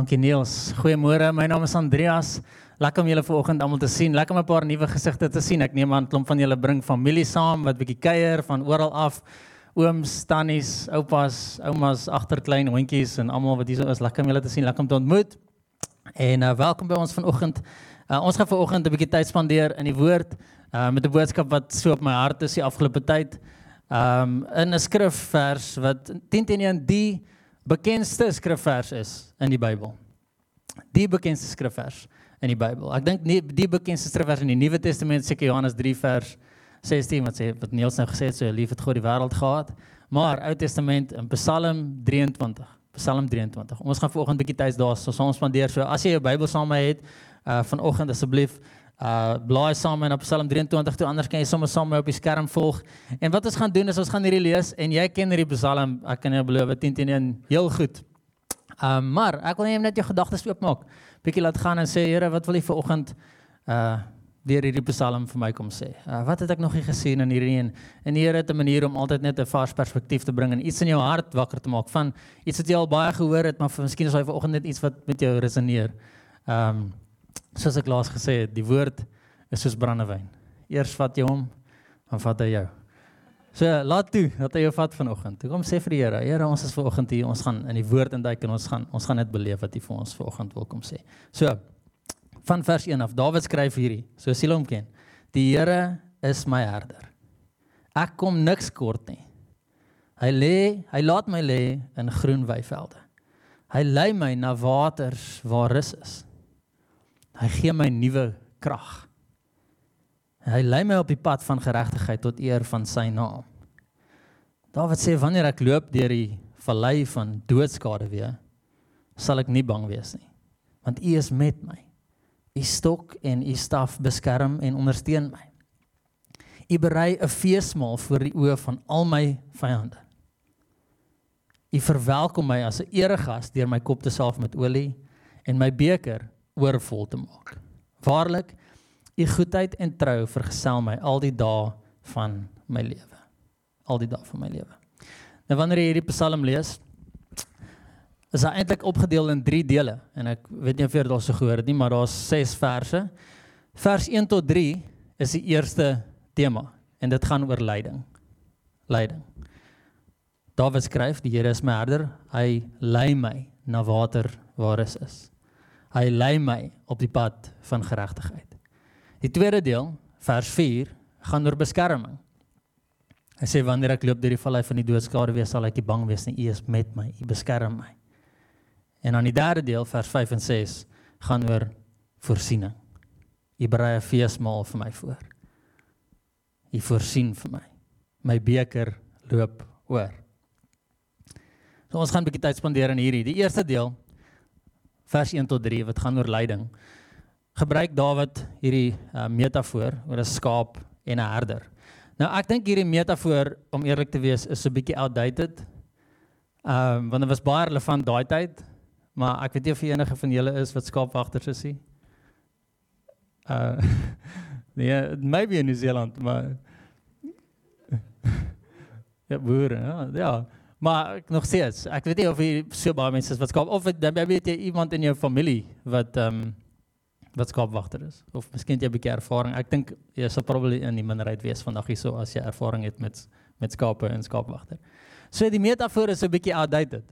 Dankie Niels. Goeiemôre. My naam is Andreas. Lekker om julle vanoggend almal te sien. Lekker om 'n paar nuwe gesigte te sien. Ek neem aan klomp van julle bring familie saam wat bietjie kuier van oral af. Ooms, tannies, oupas, oumas, agterklein hondjies en almal wat hier so is. Lekker om julle te sien. Lekker om te ontmoet. En uh, welkom by ons vanoggend. Uh, ons gaan vanoggend 'n bietjie tyd spandeer in die woord uh, met 'n boodskap wat so op my hart is die afgelope tyd. Um in 'n skrifvers wat 10 teen 1 die bekendste skrifvers is in die Bybel. Die bekendste skrifvers in die Bybel. Ek dink nie die bekendste skrifvers in die Nuwe Testament seker Johannes 3 vers 16 wat sê wat Niels nou gesê het so lief het God die wêreld gehad. Maar Ou Testament in Psalm 23. Psalm 23. Ons gaan vanoggend 'n bietjie tyd daar so saam spandeer. So as jy jou Bybel saam het, uh vanoggend asseblief uh blaai saam in Psalm 23 toe anders kan jy sommer saam op die skerm volg. En wat ons gaan doen is ons gaan hierdie lees en jy ken hierdie Psalm, ek kan jou beloof 10 teen 1 heel goed. Um maar ek wil net jou gedagtes oopmaak. Bietjie laat gaan en sê Here, wat wil jy vir oggend uh deur hierdie Psalm vir my kom sê? Uh, wat het ek nog nie gesien in hierdie een? En die Here het 'n manier om altyd net 'n vars perspektief te bring en iets in jou hart wakker te maak van iets wat jy al baie gehoor het, maar miskien is hy vir oggend net iets wat met jou resoneer. Um soos ek laas gesê het, die woord is soos brandewyn. Eers vat jy hom, dan vat hy jou. So laat toe dat hy jou vat vanoggend. Kom sê vir die Here, Here, ons is vanoggend hier, ons gaan in die woord induik en ons gaan ons gaan net beleef wat hy vir ons vanoggend wil kom sê. So van vers 1 af, Dawid skryf hierdie, so siel hom ken. Die Here is my herder. Ek kom niks kort nie. Hy lê, hy laat my lê in groen weivelde. Hy lei my na waters waar rus is. Hy gee my nuwe krag. Hy lei my op die pad van geregtigheid tot eer van sy naam. Dawid sê wanneer ek loop deur die vallei van doodskade weer, sal ek nie bang wees nie, want U is met my. U stok en U staf beskerm en ondersteun my. U berei 'n feesmaal voor die oë van al my vyande. U verwelkom my as 'n eregas deur my kop te salf met olie en my beker oorvol te maak. Waarlik, u goedheid en trou vergesel my al die dae van my lewe. Al die dae van my lewe. Nou wanneer jy hierdie Psalm lees, is hy eintlik opgedeel in 3 dele en ek weet nie of jy dit al so gehoor het nie, maar daar's 6 verse. Vers 1 tot 3 is die eerste tema en dit gaan oor lyding. Lyding. Dawid skryf: "Die Here is my herder, hy lei my na water waar is is." Hy lei my op die pad van geregtigheid. Die tweede deel, vers 4, gaan oor beskerming. Hy sê wanneer ek loop deur die vallei van die doodskade wees, sal ek nie bang wees nie. U is met my, U beskerm my. En dan die derde deel, vers 5 en 6, gaan oor voorsiening. U berei 'n feesmaal vir my voor. U voorsien vir my. My beker loop oor. So ons gaan 'n bietjie tyd spandeer in hierdie. Die eerste deel vers 1 tot 3 wat gaan oor lyding. Gebruik Dawid hierdie uh, metafoor oor 'n skaap en 'n herder. Nou ek dink hierdie metafoor om eerlik te wees is 'n bietjie outdated. Ehm um, want dit was baie relevant daai tyd, maar ek weet nie of enige van julle is wat skaapwagters is nie. Uh nee, maybe in New Zealand, maar ja, boere, ja. ja. Maar nog steeds, ek weet nie of jy so baie mense is wat skaap of dan weet jy iemand in jou familie wat ehm um, wat skaapwagter is of miskien jy 'n bietjie ervaring. Ek dink jy sal probably in die minderheid wees vandag hierso as jy ervaring het met met skape en skaapwagter. So die metafoor is 'n bietjie outdated.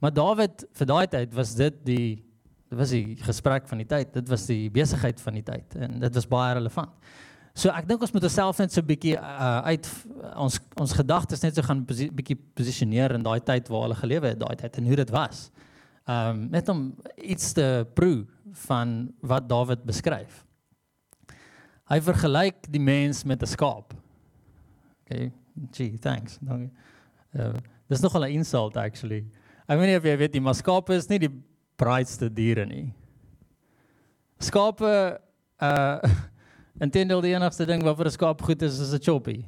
Maar Dawid vir daai tyd was dit die dit was die gesprek van die tyd. Dit was die besigheid van die tyd en dit was baie relevant. So ek dink ons moet onsself net so 'n bietjie uh, uit ons ons gedagtes net so gaan posi bietjie posisioneer in daai tyd waar hulle gelewe het, daai tyd en hoe dit was. Ehm um, net om iets te proe van wat Dawid beskryf. Hy vergelyk die mens met 'n skaap. Okay, gee, thanks. Dankie. Uh, dis nogal 'n insult actually. I mean if jy weet die skape is nie die braaitste diere nie. Skape uh Intendeel die enigste ding wat vir 'n skaap goed is is 'n choppie.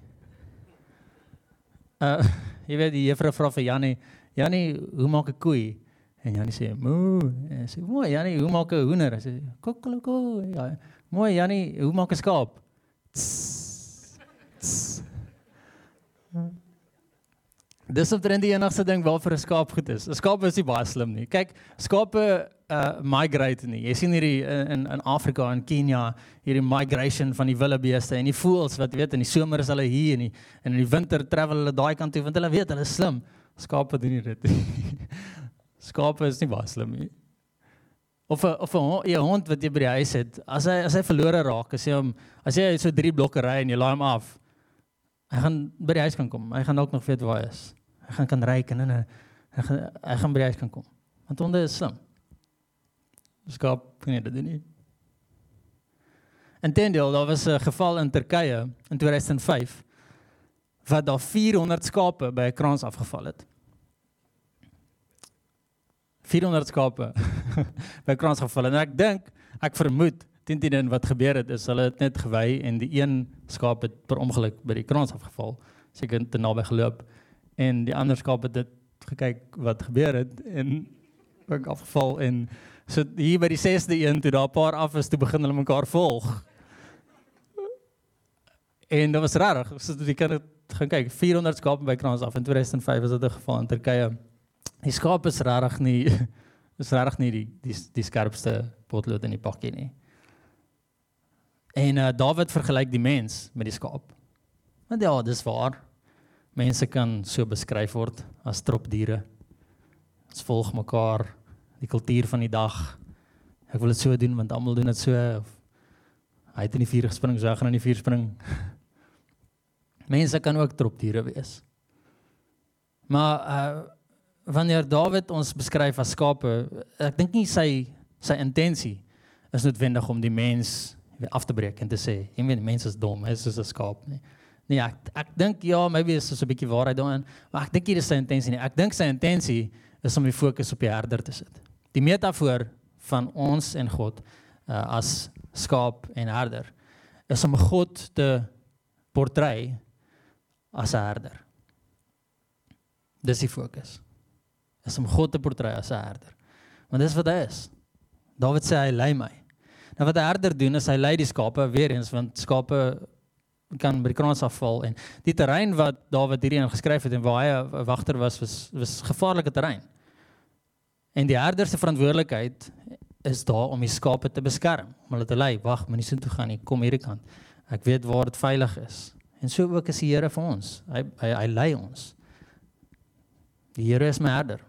Uh jy weet die juffrou vra vir Jannie, Jannie, hoe maak 'n koei? En Jannie sê, "Moo." En sê, "Mooi, Jannie, hoe maak 'n hoender?" Hy sê, "Kokkeloko." Ja. Mooi, Jannie, hoe maak 'n skaap? Tss, tss. Dis omtrent die enigste ding waarvoor 'n skaap goed is. 'n Skaap is nie baie slim nie. Kyk, skape uh migrate nie. Jy sien hierdie in in Afrika en Kenia hierdie migration van die wildebeeste en die voëls wat weet in die somer is hulle hier en die, en in die winter travel hulle daai kant toe want hulle weet hulle is slim. Skape doen nie dit. Skape is nie baie slim nie. Of 'n of 'n hond wat jy by die huis het, as hy as hy verlore raak, as jy hom as jy so drie blokke ry en jy laai hom af, hy gaan by die huis kan kom. Hy gaan ook nog weet waar hy is. Hy gaan kan ry en in 'n hy gaan hy gaan by die huis kan kom. Want honde is slim. Skaap kan jy dit doen nie. En Tendel, daar was 'n geval in Turkye in 2005 wat daar 400 skape by 'n kraans afgeval het. 400 skape by krans geval en ek dink ek vermoed teen teen wat gebeur het is hulle het net gewy en die een skaap het per ongeluk by die krans afgeval seker te naby geloop en die ander skaap het dit gekyk wat gebeur het en ook afgeval en so hier by die 6de een toe daar 'n paar af is toe begin hulle mekaar volg en dit was rarig so jy kan gaan kyk 400 skape by krans af in 2005 was dit 'n geval in Turkye die skaap is regtig nie is regtig nie die die die skerpste potlood in die pakkie nie. En uh, Dawid vergelyk die mens met die skaap. Want ja, dis waar. Mense kan so beskryf word as tropdiere. Ons volg mekaar die kultuur van die dag. Ek wil dit so doen want almal doen dit so of hy het in die vuur gespring, so gaan in die vuur spring. Mense kan ook tropdiere wees. Maar uh wanneer Dawid ons beskryf as skape, ek dink nie sy sy intensie is noodwendig om die mens af te breek en te sê, jy weet mense is dom, is soos 'n skaap nie. Nee, ek ek dink ja, maybe is so 'n bietjie waarheid daarin, maar ek dink hier is sy intensie nie. Ek dink sy intensie is om die fokus op die herder te sit. Die metafoor van ons en God uh, as skaap en herder is om God te portrei as 'n herder. Dis die fokus is om God te portrei as 'n herder. Want dis wat hy is. Dawid sê hy lei my. Nou wat 'n herder doen is hy lei die skape weer eens want skape kan by die kraans afval en die terrein wat Dawid hierdie ingeskryf het en waar hy 'n wagter was was was gevaarlike terrein. En die herder se verantwoordelikheid is daar om die skape te beskerm, om hulle te lei. Wag, moenie so toe gaan nie. Kom hierdie kant. Ek weet waar dit veilig is. En so ook is die Here vir ons. Hy hy, hy lei ons. Die Here is my herder.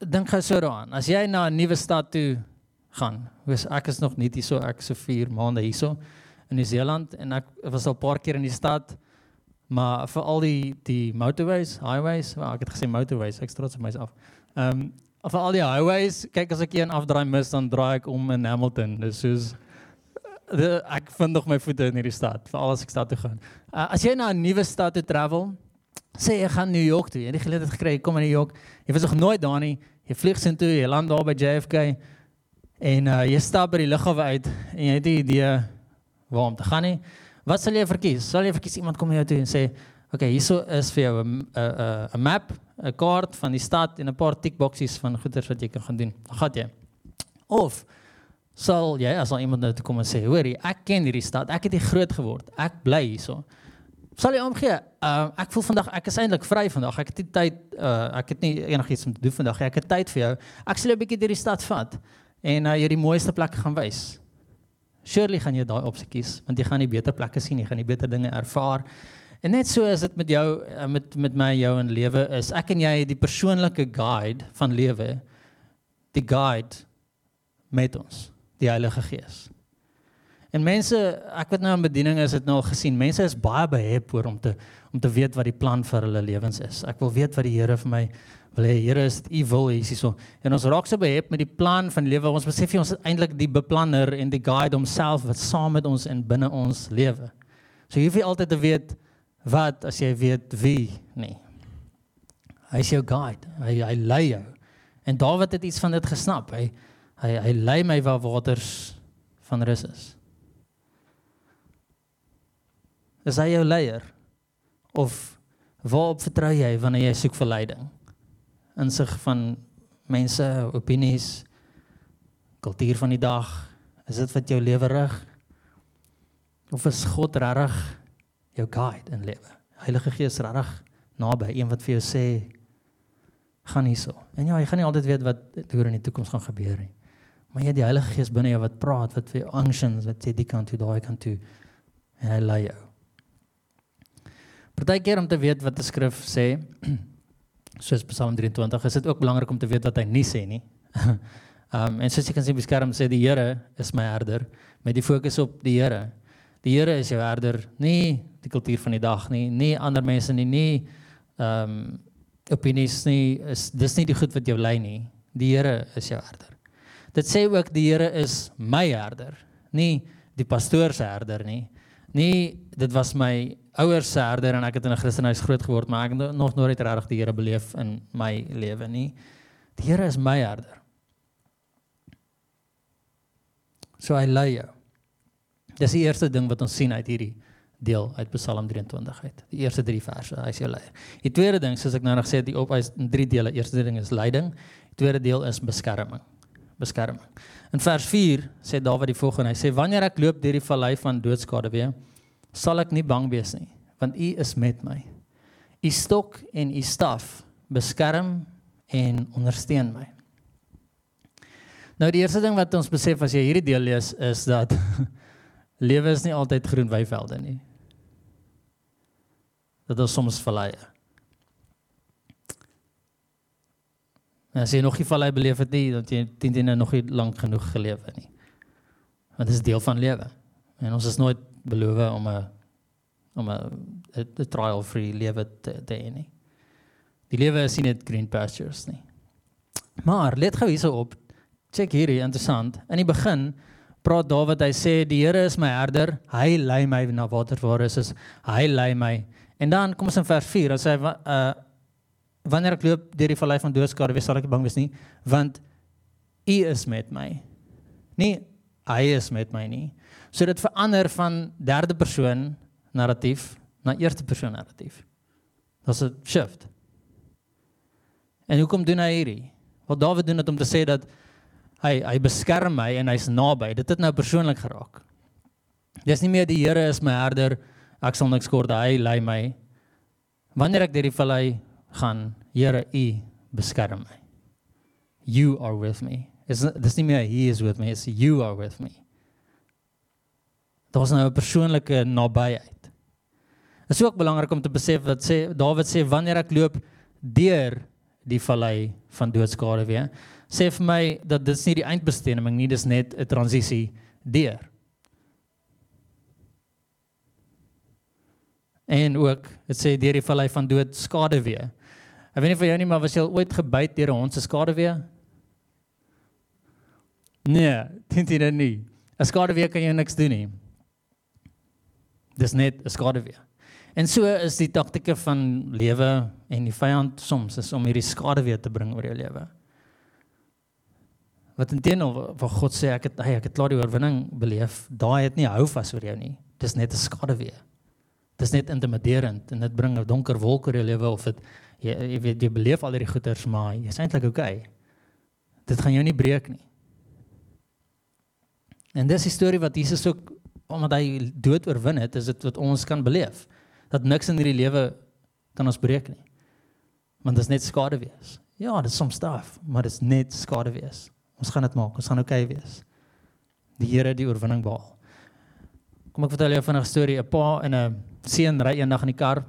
dink gou so daaraan. As jy na 'n nuwe stad toe gaan, hoes ek is nog nie hierso, ek so 4 maande hierso in New Zealand en ek was al 'n paar keer in die stad. Maar vir al die die motorways, highways, well, ek het gesê motorways, ek trots op myself. Ehm um, al die highways, kyk as ek een afdraai mis dan draai ek om in Hamilton. De, ek vind nog my voete in hierdie stad, veral as ek stad toe gaan. Uh, as jy na 'n nuwe stad toe travel, sê jy gaan New York toe. Jy het die geleentheid gekry kom in New York. Jy was nog nooit daar nie. Jy vlieg sin toe, jy land daar by JFK en uh, jy stap by die lughawe uit en jy het 'n idee waar om te gaan. Wat sal jy verkies? Sal jy verkies iemand kom na jou toe en sê, "Oké, okay, hierso is vir jou 'n 'n 'n map, 'n kaart van die stad en 'n paar tick boxes van goeders wat jy kan gaan doen." Dan gaan jy. Of sal jy as al iemand nou toe kom en sê, "Hoorie, ek ken hierdie stad. Ek het hier groot geword. Ek bly hierso." Sal jy omgee? Uh ek voel vandag ek is eintlik vry vandag. Ek het nie tyd uh ek het nie enigiets om te doen vandag. Ek het tyd vir jou. Ek sal 'n bietjie deur die stad vat en uh jy die mooiste plekke gaan wys. Surely gaan jy daai opsie kies want jy gaan die beter plekke sien, jy gaan die beter dinge ervaar. En net so is dit met jou uh, met met my jou in lewe is ek en jy die persoonlike guide van lewe. Die guide met ons, die Heilige Gees. En mense, ek weet nou in bediening is dit nou al gesien. Mense is baie behep oor om te om te weet wat die plan vir hulle lewens is. Ek wil weet wat die Here vir my wil hê. Here is u wil hê hierso. En ons raak so behep met die plan van lewe. Ons besef ons is eintlik die beplanner en die guide homself wat saam met ons en binne ons lewe. So jy hoef nie altyd te weet wat as jy weet wie nie. Hy is jou guide. Hy hy lei jou. En Dawid het iets van dit gesnap. Hy hy hy lei my waar waters van rus is. Is hy jou leier? Of waarop vertrou jy wanneer jy soek vir leiding? Insig van mense, opinies, kultuur van die dag, is dit wat jou lewe rig? Of is God regtig jou guide in lewe? Heilige Gees regtig naby, een wat vir jou sê gaan hierso. En ja, jy gaan nie altyd weet wat hoe in die toekoms gaan gebeur nie. Maar jy het die Heilige Gees binne jou wat praat, wat vir jou unctions, wat sê die kant toe, daai kant toe. En hy lei jou. Partykeer om te weet wat die skrif sê, soos Psalm 23, is dit ook belangrik om te weet wat hy nie sê nie. um en soos jy kan sien beskerm sê die Here is my herder met die fokus op die Here. Die Here is jou herder, nie die kultuur van die dag nie, nie ander mense nie, nie um opinies nie, is dis nie die goed wat jou lei nie. Die Here is jou herder. Dit sê ook die Here is my herder, nie die pastoor se herder nie. Nie dit was my ouers se herder en ek het in 'n Christenhuis groot geword, maar ek het nog nooit regtig die Here beleef in my lewe nie. Die Here is my herder. So hy lei jou. Dis die eerste ding wat ons sien uit hierdie deel uit Psalm 23 uit. Die eerste 3 verse, hy is jou leier. Die tweede ding, soos ek nou nog gesê het, die op hy's in drie dele. Eerste ding is leiding, die tweede deel is beskerming. Beskerming. In vers 4 sê Dawid die volgende, hy sê wanneer ek loop deur die vallei van doodskade weer, sal ek nie bang wees nie, want U is met my. U stok en U staf beskerm en ondersteun my. Nou die eerste ding wat ons besef as jy hierdie deel lees is dat lewe is nie altyd groen weivelde nie. Dit is soms valleie. En as jy nog nie vallei beleef het nie, dan jy teen teen nog nie lank genoeg gelewe nie. Want dit is deel van lewe. En ons is nooit beloof om 'n om 'n 'n trial free lewe te te hê nie. Die lewe is nie net green pastures nie. Maar let gou hierso op. Check hierdie interessant. In die begin praat Dawid, hy sê die Here is my herder, hy lei my na water waar is, is hy lei my. En dan kom ons in vers 4, dan sê hy uh wanneer ek loop deur die vallei van doodskade, wees sal ek bang wees nie, want U is met my. Nie hy is met my nie. So dit verander van derde persoon narratief na eerste persoon narratief. Dit's 'n shift. En hoekom doen hy hierdie? Wat Dawid doen dit om te sê dat hy hy beskerm my en hy's naby. Dit het nou persoonlik geraak. Dis nie meer die Here is my herder, ek sal niks kort hy lei my. Wanneer ek deur die vallei gaan, Here, U beskerm my. You are with me. Is dis nie meer he is with me, it's you are with me. Daar's nou 'n persoonlike nabyheid. Dit is ook belangrik om te besef dat sê Dawid sê wanneer ek loop deur die vallei van doodskade weer, sê vir my dat dit nie die eindbestemming nie, dis net 'n transisie deur. En ook, dit sê deur die vallei van doodskade weer. Ek weet nie vir jou nie, maar was jy ooit gebyt deur 'n hond se skade weer? Nee, dink jy dit nie? 'n Skade weer kan jy niks doen nie. Dis net 'n skade weer. En so is die taktieke van lewe en die vyand soms is om hierdie skade weer te bring oor jou lewe. Wat intenoor wat God sê ek het hey, ek het klaar die oorwinning beleef, daai het nie hou vas oor jou nie. Dis net 'n skade weer. Dis net intimiderend en dit bring 'n donker wolk oor jou lewe of dit jy jy weet jy beleef al hierdie goeters maar jy's eintlik okay. Dit gaan jou nie breek nie. En dis die storie wat Jesus ook omdat hy dood oorwin het, is dit wat ons kan beleef. Dat niks in hierdie lewe kan ons breek nie. Want dit is net skade wees. Ja, dit is soms straf, maar dit is net skade wees. Ons gaan dit maak. Ons gaan oukei okay wees. Die Here die oorwinning behaal. Kom ek vertel jou van 'n storie. 'n Pa en 'n seun ry eendag in die kar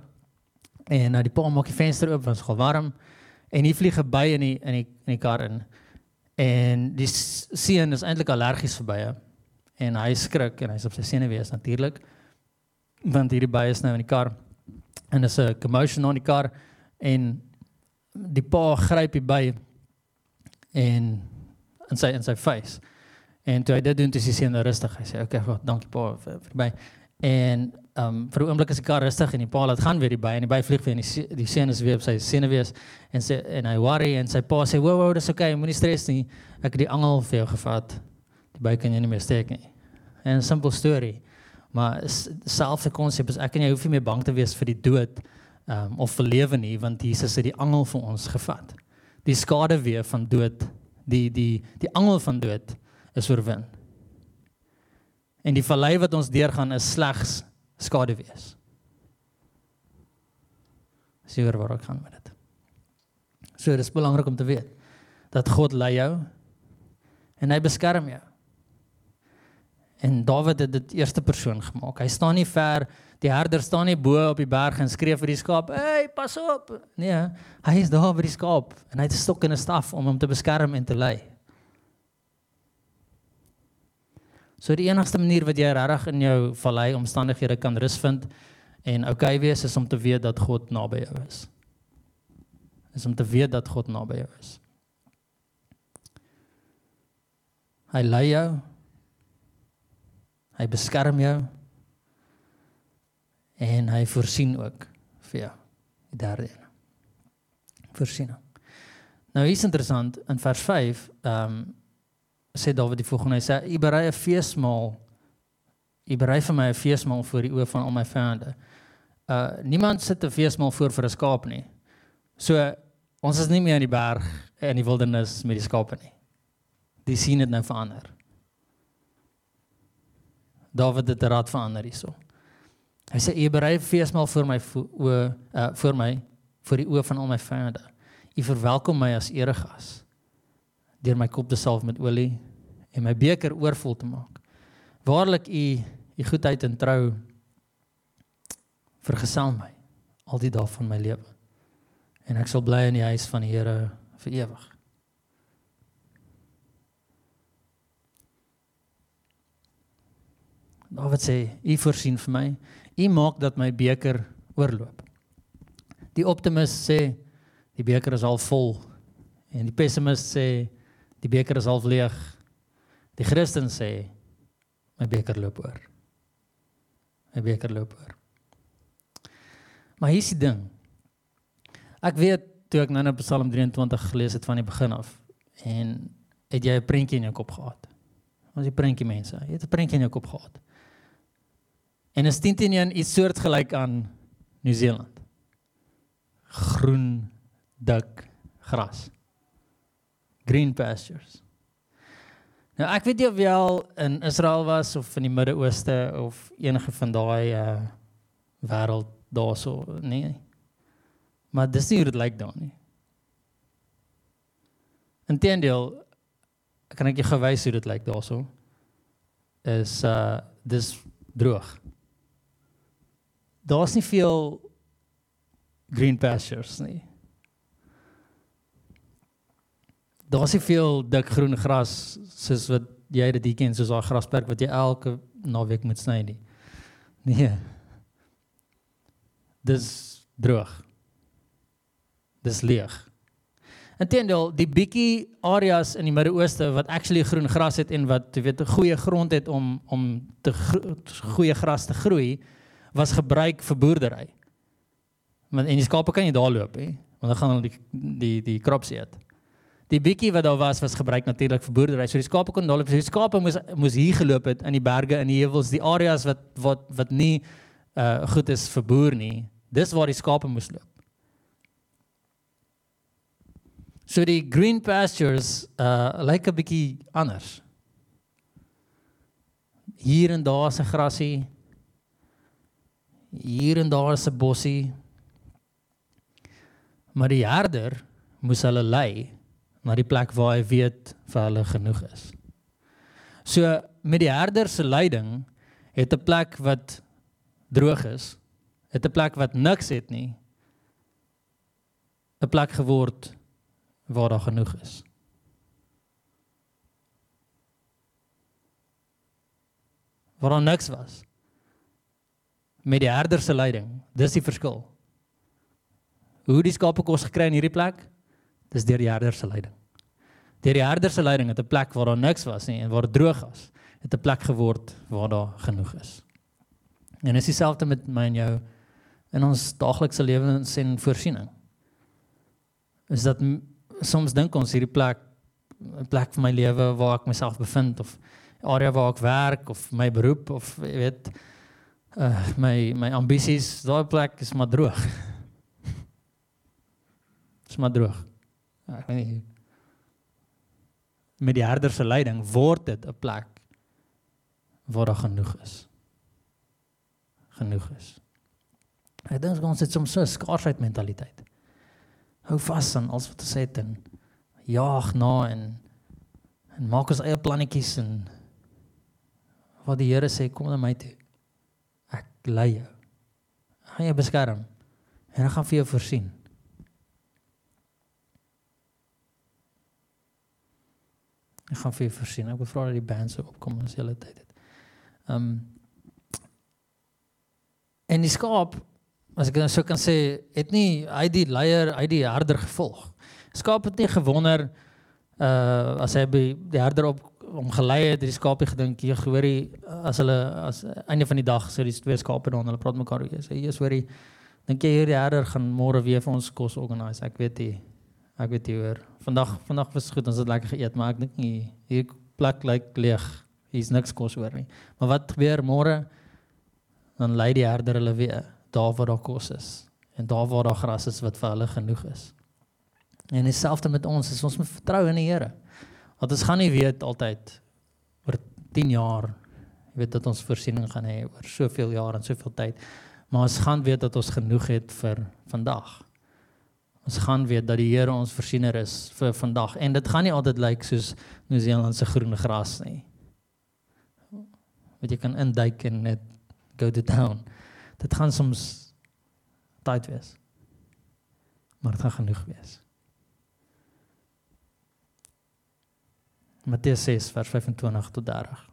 en nou die pa maak die venster oop want dit is warm. En hy vlieg by in die in die in kar in. En die seun is eintlik allergies vir bye en hy skrik en hy's op sy senuwees natuurlik want hierdie by is nou in die kar. En is 'n commotion in die kar. En die pa gryp die by en in sy in sy face. En toe hy dit doen toe sy seun rustig. Hy sê okay god dankie pa vir, vir by en um vir 'n oomblik is die kar rustig en die pa laat gaan weer die by en die by vlieg weer en die die seun is weer op sy senuwees en sê en hy worry en sy pa sê wow wow dis okay moenie stres nie ek het die angel vir jou gevat die by kan jy nie meer steek nie en 'n simpel storie. Maar selfs 'n konsep is ek en jy hoef nie meer bang te wees vir die dood um, of vir lewe nie want Jesus het die angel vir ons gevat. Die skade weer van dood, die die die angel van dood is oorwin. En die vallei wat ons deurgaan is slegs skaduwees. Seker waar ek gaan met dit. So dis belangrik om te weet dat God lei jou en hy beskerm jou. En Dawid het dit eerste persoon gemaak. Hy staan nie ver, die herder staan nie bo op die berg en skree vir die skaap, "Hey, pas op." Nee, hy is daar by die skaap en hy het 'n stok en 'n staf om hom te beskerm en te lei. So die enigste manier wat jy regtig in jou vallei omstandighede kan rus vind en okay wees is om te weet dat God naby jou is. Is om te weet dat God naby jou is. Hy lei jou. Hy beskerm jou. En hy voorsien ook vir jou. Die derde een. Voorsiening. Nou is interessant in vers 5, ehm um, sê Dawid die volgende, hy sê: "U berei 'n feesmaal. U berei vir my 'n feesmaal voor die oë van al my vyande." Uh niemand sit 'n feesmaal voor vir 'n skaap nie. So ons is nie meer in die berg in die wildernis met die skape nie die sien dit nou verander. Dawid het 'n raad verander hierso. Hy sê u berei feesmaal vir my o uh, vir my vir die oë van al my vyande. U verwelkom my as eregas deur my kop te salf met olie en my beker oorvol te maak. Waarlik u u goedheid en trou vergesel my al die dae van my lewe. En ek sal bly in die huis van die Here vir ewig. Dawid sê, "U voorsien vir my. U maak dat my beker oorloop." Die optimis sê, "Die beker is al vol." En die pessimis sê, "Die beker is half leeg." Die Christen sê, "My beker loop oor." My beker loop oor. Maar hier is die ding. Ek weet toe ek nou net Psalm 23 gelees het van die begin af en het jy 'n prentjie in jou kop gehad? Ons die prentjie mense, jy het 'n prentjie in jou kop gehad. En is teen teen iets soortgelyk aan Nieu-Seeland. Groen, dik gras. Green pastures. Nou ek weet nie of jy al in Israel was of in die Midde-Ooste of enige van daai uh wêreld daarso, nee. Maar dis nie hoe dit lyk daar nie. Inteendeel kan ek jou gewys hoe dit lyk daarso. Is uh dis droog daar's nie veel green pastures nie. Daar's nie veel dik groen gras soos wat jy dit hier ken soos daai grasperk wat jy elke naweek moet sny nie. Nee. Dis droog. Dis leeg. Inteendeel, die bietjie areas in die Midde-Ooste wat actually groen gras het en wat jy weet goeie grond het om om te goeie gras te groei, was gebruik vir boerdery. Want en die skape kan nie daar loop nie, want dan gaan hulle die die die crops eet. Die bietjie wat daar was was gebruik natuurlik vir boerdery. So die skape kon daar die skape moes moes hier geloop het in die berge en die heuwels, die areas wat wat wat nie uh goed is vir boer nie. Dis waar die skape moes loop. So die green pastures uh lyk 'n bietjie anders. Hier en daar se grasie, hier en daar 'n bossie. Maar die herder moes hulle lei na die plek waar hy weet vir hulle genoeg is. So met die herder se leiding het 'n plek wat droog is, het 'n plek wat niks het nie, 'n plek geword waar daar genoeg is. Waar daar niks was met die herder se leiding. Dis die verskil. Hoe die skape kos gekry in hierdie plek? Dis deur die herder se leiding. Deur die herder se leiding het 'n plek waar daar niks was nie en waar droog was, het 'n plek geword waar daar genoeg is. En is dieselfde met my en jou in ons daaglikse lewens en voorsiening. Is dat soms dink ons hierdie plek 'n plek vir my lewe waar ek myself bevind of area waar ek werk of my beroep of jy weet uh my my ambisies daai plek is maar droog. is maar droog. Ja, ek weet nie. Met die herder se leiding word dit 'n plek waar daar genoeg is. Genoeg is. Ek dink ons het soms so 'n skaarsheid mentaliteit. Hou vas aan alles wat ons het en jaag na en en maak ons eie plannetjies en wat die Here sê kom na my toe. Ek lei jou. Ek gaan jou beskerm en ek gaan vir jou voorsien. Ek gaan vir jou voorsien. Ek wil vra dat die band so opkom as jy dit het. Ehm um, en die skaap as ek nou so kan sê, het nie hy die leier, hy die herder gevolg. Skaap het nie gewonder uh as hy by die herder op hom gelei het, die skaapie gedink, jy hoorie as hulle as einde van die dag sê die twee skaape dan hulle praat mekaar weer. Sê jy hoorie dink jy hierdie herder gaan môre weer vir ons kos organise? Ek weet nie. Ek weet jy hoor. Vandag vandag was goed, ons het lekker geëet, maar ek dink nie hier plek lyk like leeg. Hier's niks kos oor nie. Maar wat gebeur môre? Dan lei die herder hulle weer daar waar daar kos is en daar waar daar gras is wat vir hulle genoeg is. En dieselfde met ons, is ons moet vertrou in die Here. Want ons gaan nie weet altyd oor 10 jaar, jy weet dat ons voorsiening gaan hê oor soveel jaar en soveel tyd, maar ons gaan weet dat ons genoeg het vir vandag. Ons gaan weet dat die Here ons voorsiener is vir vandag en dit gaan nie altyd lyk soos Nieu-Seeland se groen gras nie. Want jy kan induik en net go to town. Dit gaan soms tyd wees. Maar dit gaan genoeg wees. Matteus 6 vers 25 tot 30.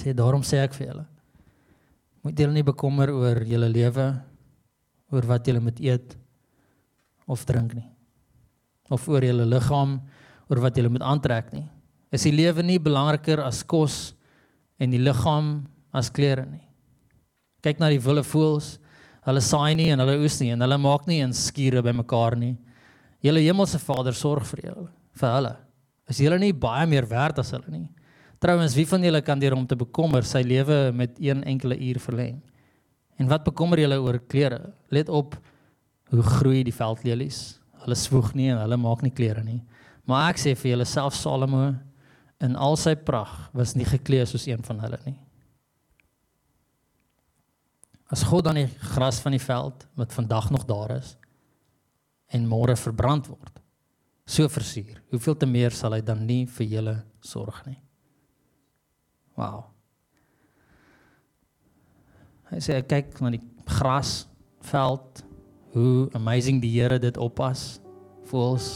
Sê daarom sê ek vir julle moet julle nie bekommer oor julle lewe oor wat julle moet eet of drink nie. Of oor julle liggaam, oor wat julle moet aantrek nie. Is die lewe nie belangriker as kos en die liggaam as klere nie? Kyk na die wilde voëls. Hulle saai nie en hulle oes nie en hulle maak nie in skure bymekaar nie. Julle hemelse Vader sorg vir julle, vir hulle. Is julle nie baie meer werd as hulle nie? Trouwens, wie van julle kan deur om te bekommer sy lewe met een enkele uur verleng? En wat bekommer julle oor klere? Let op hoe groei die veldlelies. Hulle swoeg nie en hulle maak nie klere nie. Maar ek sê vir julle self Salomo in al sy pragt was nie geklee soos een van hulle nie. As God dan die gras van die veld wat vandag nog daar is en môre verbrand word, so versier, hoeveel te meer sal hy dan nie vir julle sorg nie. Wow. Hy sê kyk na die grasveld hoe amazing die Here dit oppas vir ons.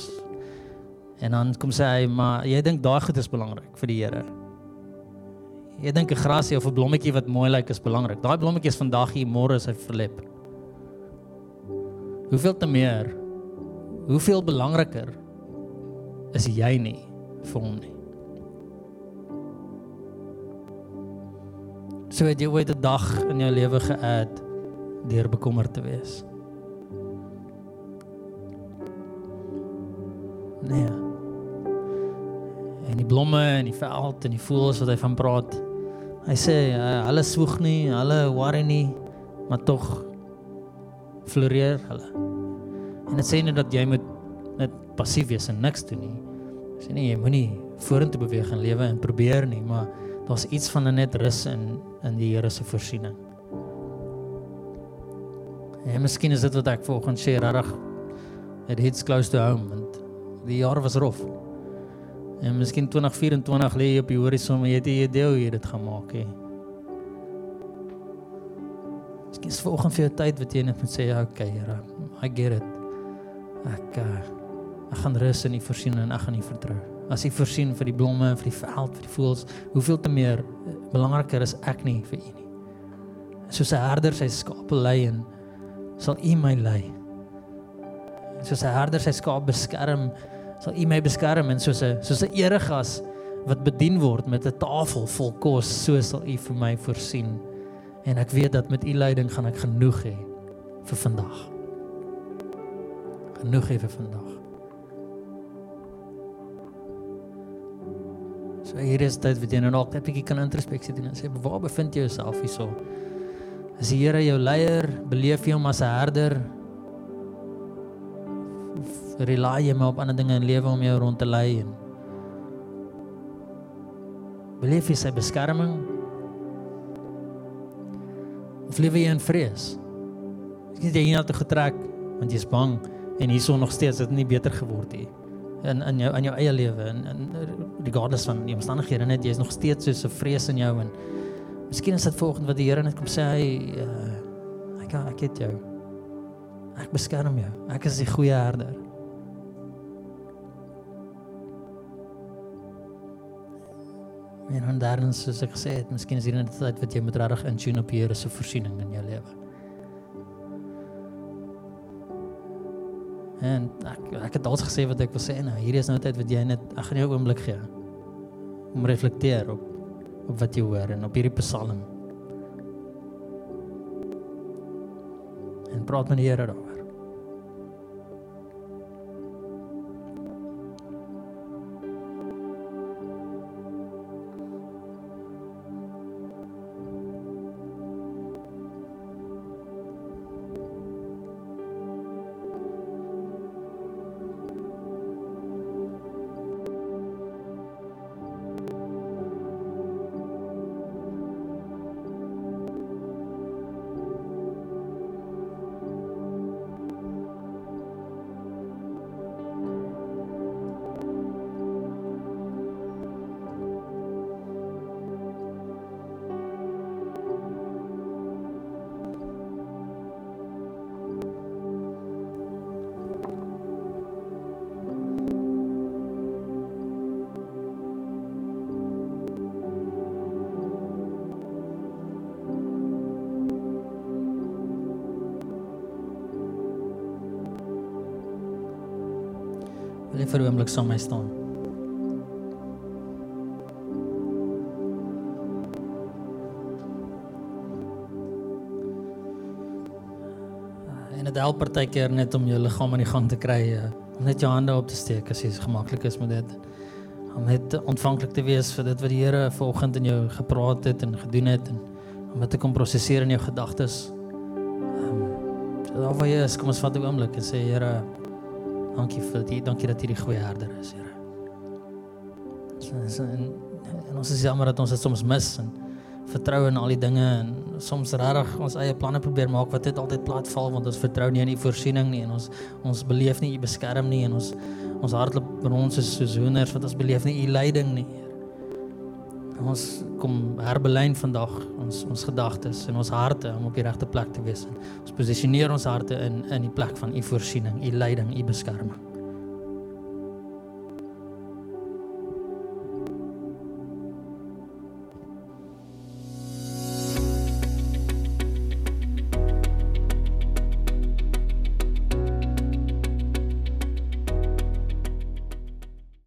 En dan kom sê hy, maar jy dink daai goed is belangrik vir die Here. Jy dink 'n grasie of 'n blommetjie wat mooi lyk is belangrik. Daai blommetjie is vandag hier, môre is hy verlep. Hoeveel te meer? Hoeveel belangriker is jy nie vir hom nie? So het jy ooit 'n dag in jou lewe geëet deur bekommerd te wees? Nee. En die blomme en die veld en die voëls wat hy van praat. Hy sê uh, hulle swoeg nie, hulle worry nie, maar tog floreer hulle. En dit sê nie dat jy moet net passief wees en niks doen nie. Sê nie jy moenie vorentoe beweeg en lewe en probeer nie, maar daar's iets van 'n net rus in in die Here se voorsiening. En miskien is dit wat ek volgens sê regtig it hits close to home want die jaar was rof. En miskien 2024 lê jy op die horison maar jy het nie idee hoe jy dit gaan maak nie. Miskien is volgende vir jou tyd wat jy net moet sê okay, Here, I get it. Ek uh, ek gaan rus in U voorsiening en ek gaan U vertrou. As U voorsien vir die blomme en vir die veld, vir die voëls, hoeveel te meer belangriker is ek nie vir U nie. Soos 'n herder sy skape lei en sal U my lei. Soos 'n herder sy skaap beskerm sal U my beskerm en soos 'n soos 'n eregas wat bedien word met 'n tafel vol kos, so sal U vir my voorsien. En ek weet dat met U leiding gaan ek genoeg hê vir vandag. Genoeg hê vir vandag. So hier is dit wat jy nou nog 'n bietjie kan introspeksie doen en sê waar bevind jy jouself hierso? Is die Here jou leier? Beleef jy hom as 'n herder? Rely jy maar op ander dinge in lewe om jou rond te lei en Beleef jy sy beskerming? Of lewe jy in vrees? Ek het jy hier na toe getrek want jy's bang en hierson nog steeds het dit nie beter geword nie. In in jou in jou eie lewe en in regardless van die omstandighede net jy's nog steeds so 'n vrees in jou en miskien is dit volgende wat die Here net kom sê hy uh, ek ek het jou. Ek beskerm jou. Ek is die goeie herder. En dan daarin soos ek gesê het, miskien is hier net tyd wat jy moet regtig in tune op die Here se voorsiening in jou lewe. En ek ek het alsi gesê wat ek wil sê nou. Hierdie is nou tyd wat jy net ek gaan jou 'n oomblik gee om reflekteer op op wat jy hoor en op hierdie psalm. En praat met die Here daaroor. Vir 'n oomblik saam met my staan? En dit help partykeer net om jou liggaam aan die gang te kry, uh, om net jou hande op te steek as dit gemaklik is met dit. Om net ontvanklik te wees vir dit wat die Here vanoggend in jou gepraat het en gedoen het en om dit te kom prosesseer in jou gedagtes. Ehm um, daar waar jy is, kom ons vat 'n oomblik en sê Here, Dankie vir dit. Dankie dat jy die goeie herder is, Here. En, en, en ons is jammer dat ons dit soms mis en vertrou in al die dinge en soms regtig ons eie planne probeer maak wat dit altyd platval want ons vertrou nie in u voorsiening nie en ons ons beleef nie u beskerm nie en ons ons hartloop ons is soos hoenders wat ons beleef nie u leiding nie. En ons kom herbelyn vandag ons ons gedagtes en ons harte om op die regte plek te wees. Ons posisioneer ons harte in in die plek van u voorsiening, u leiding, u beskerming.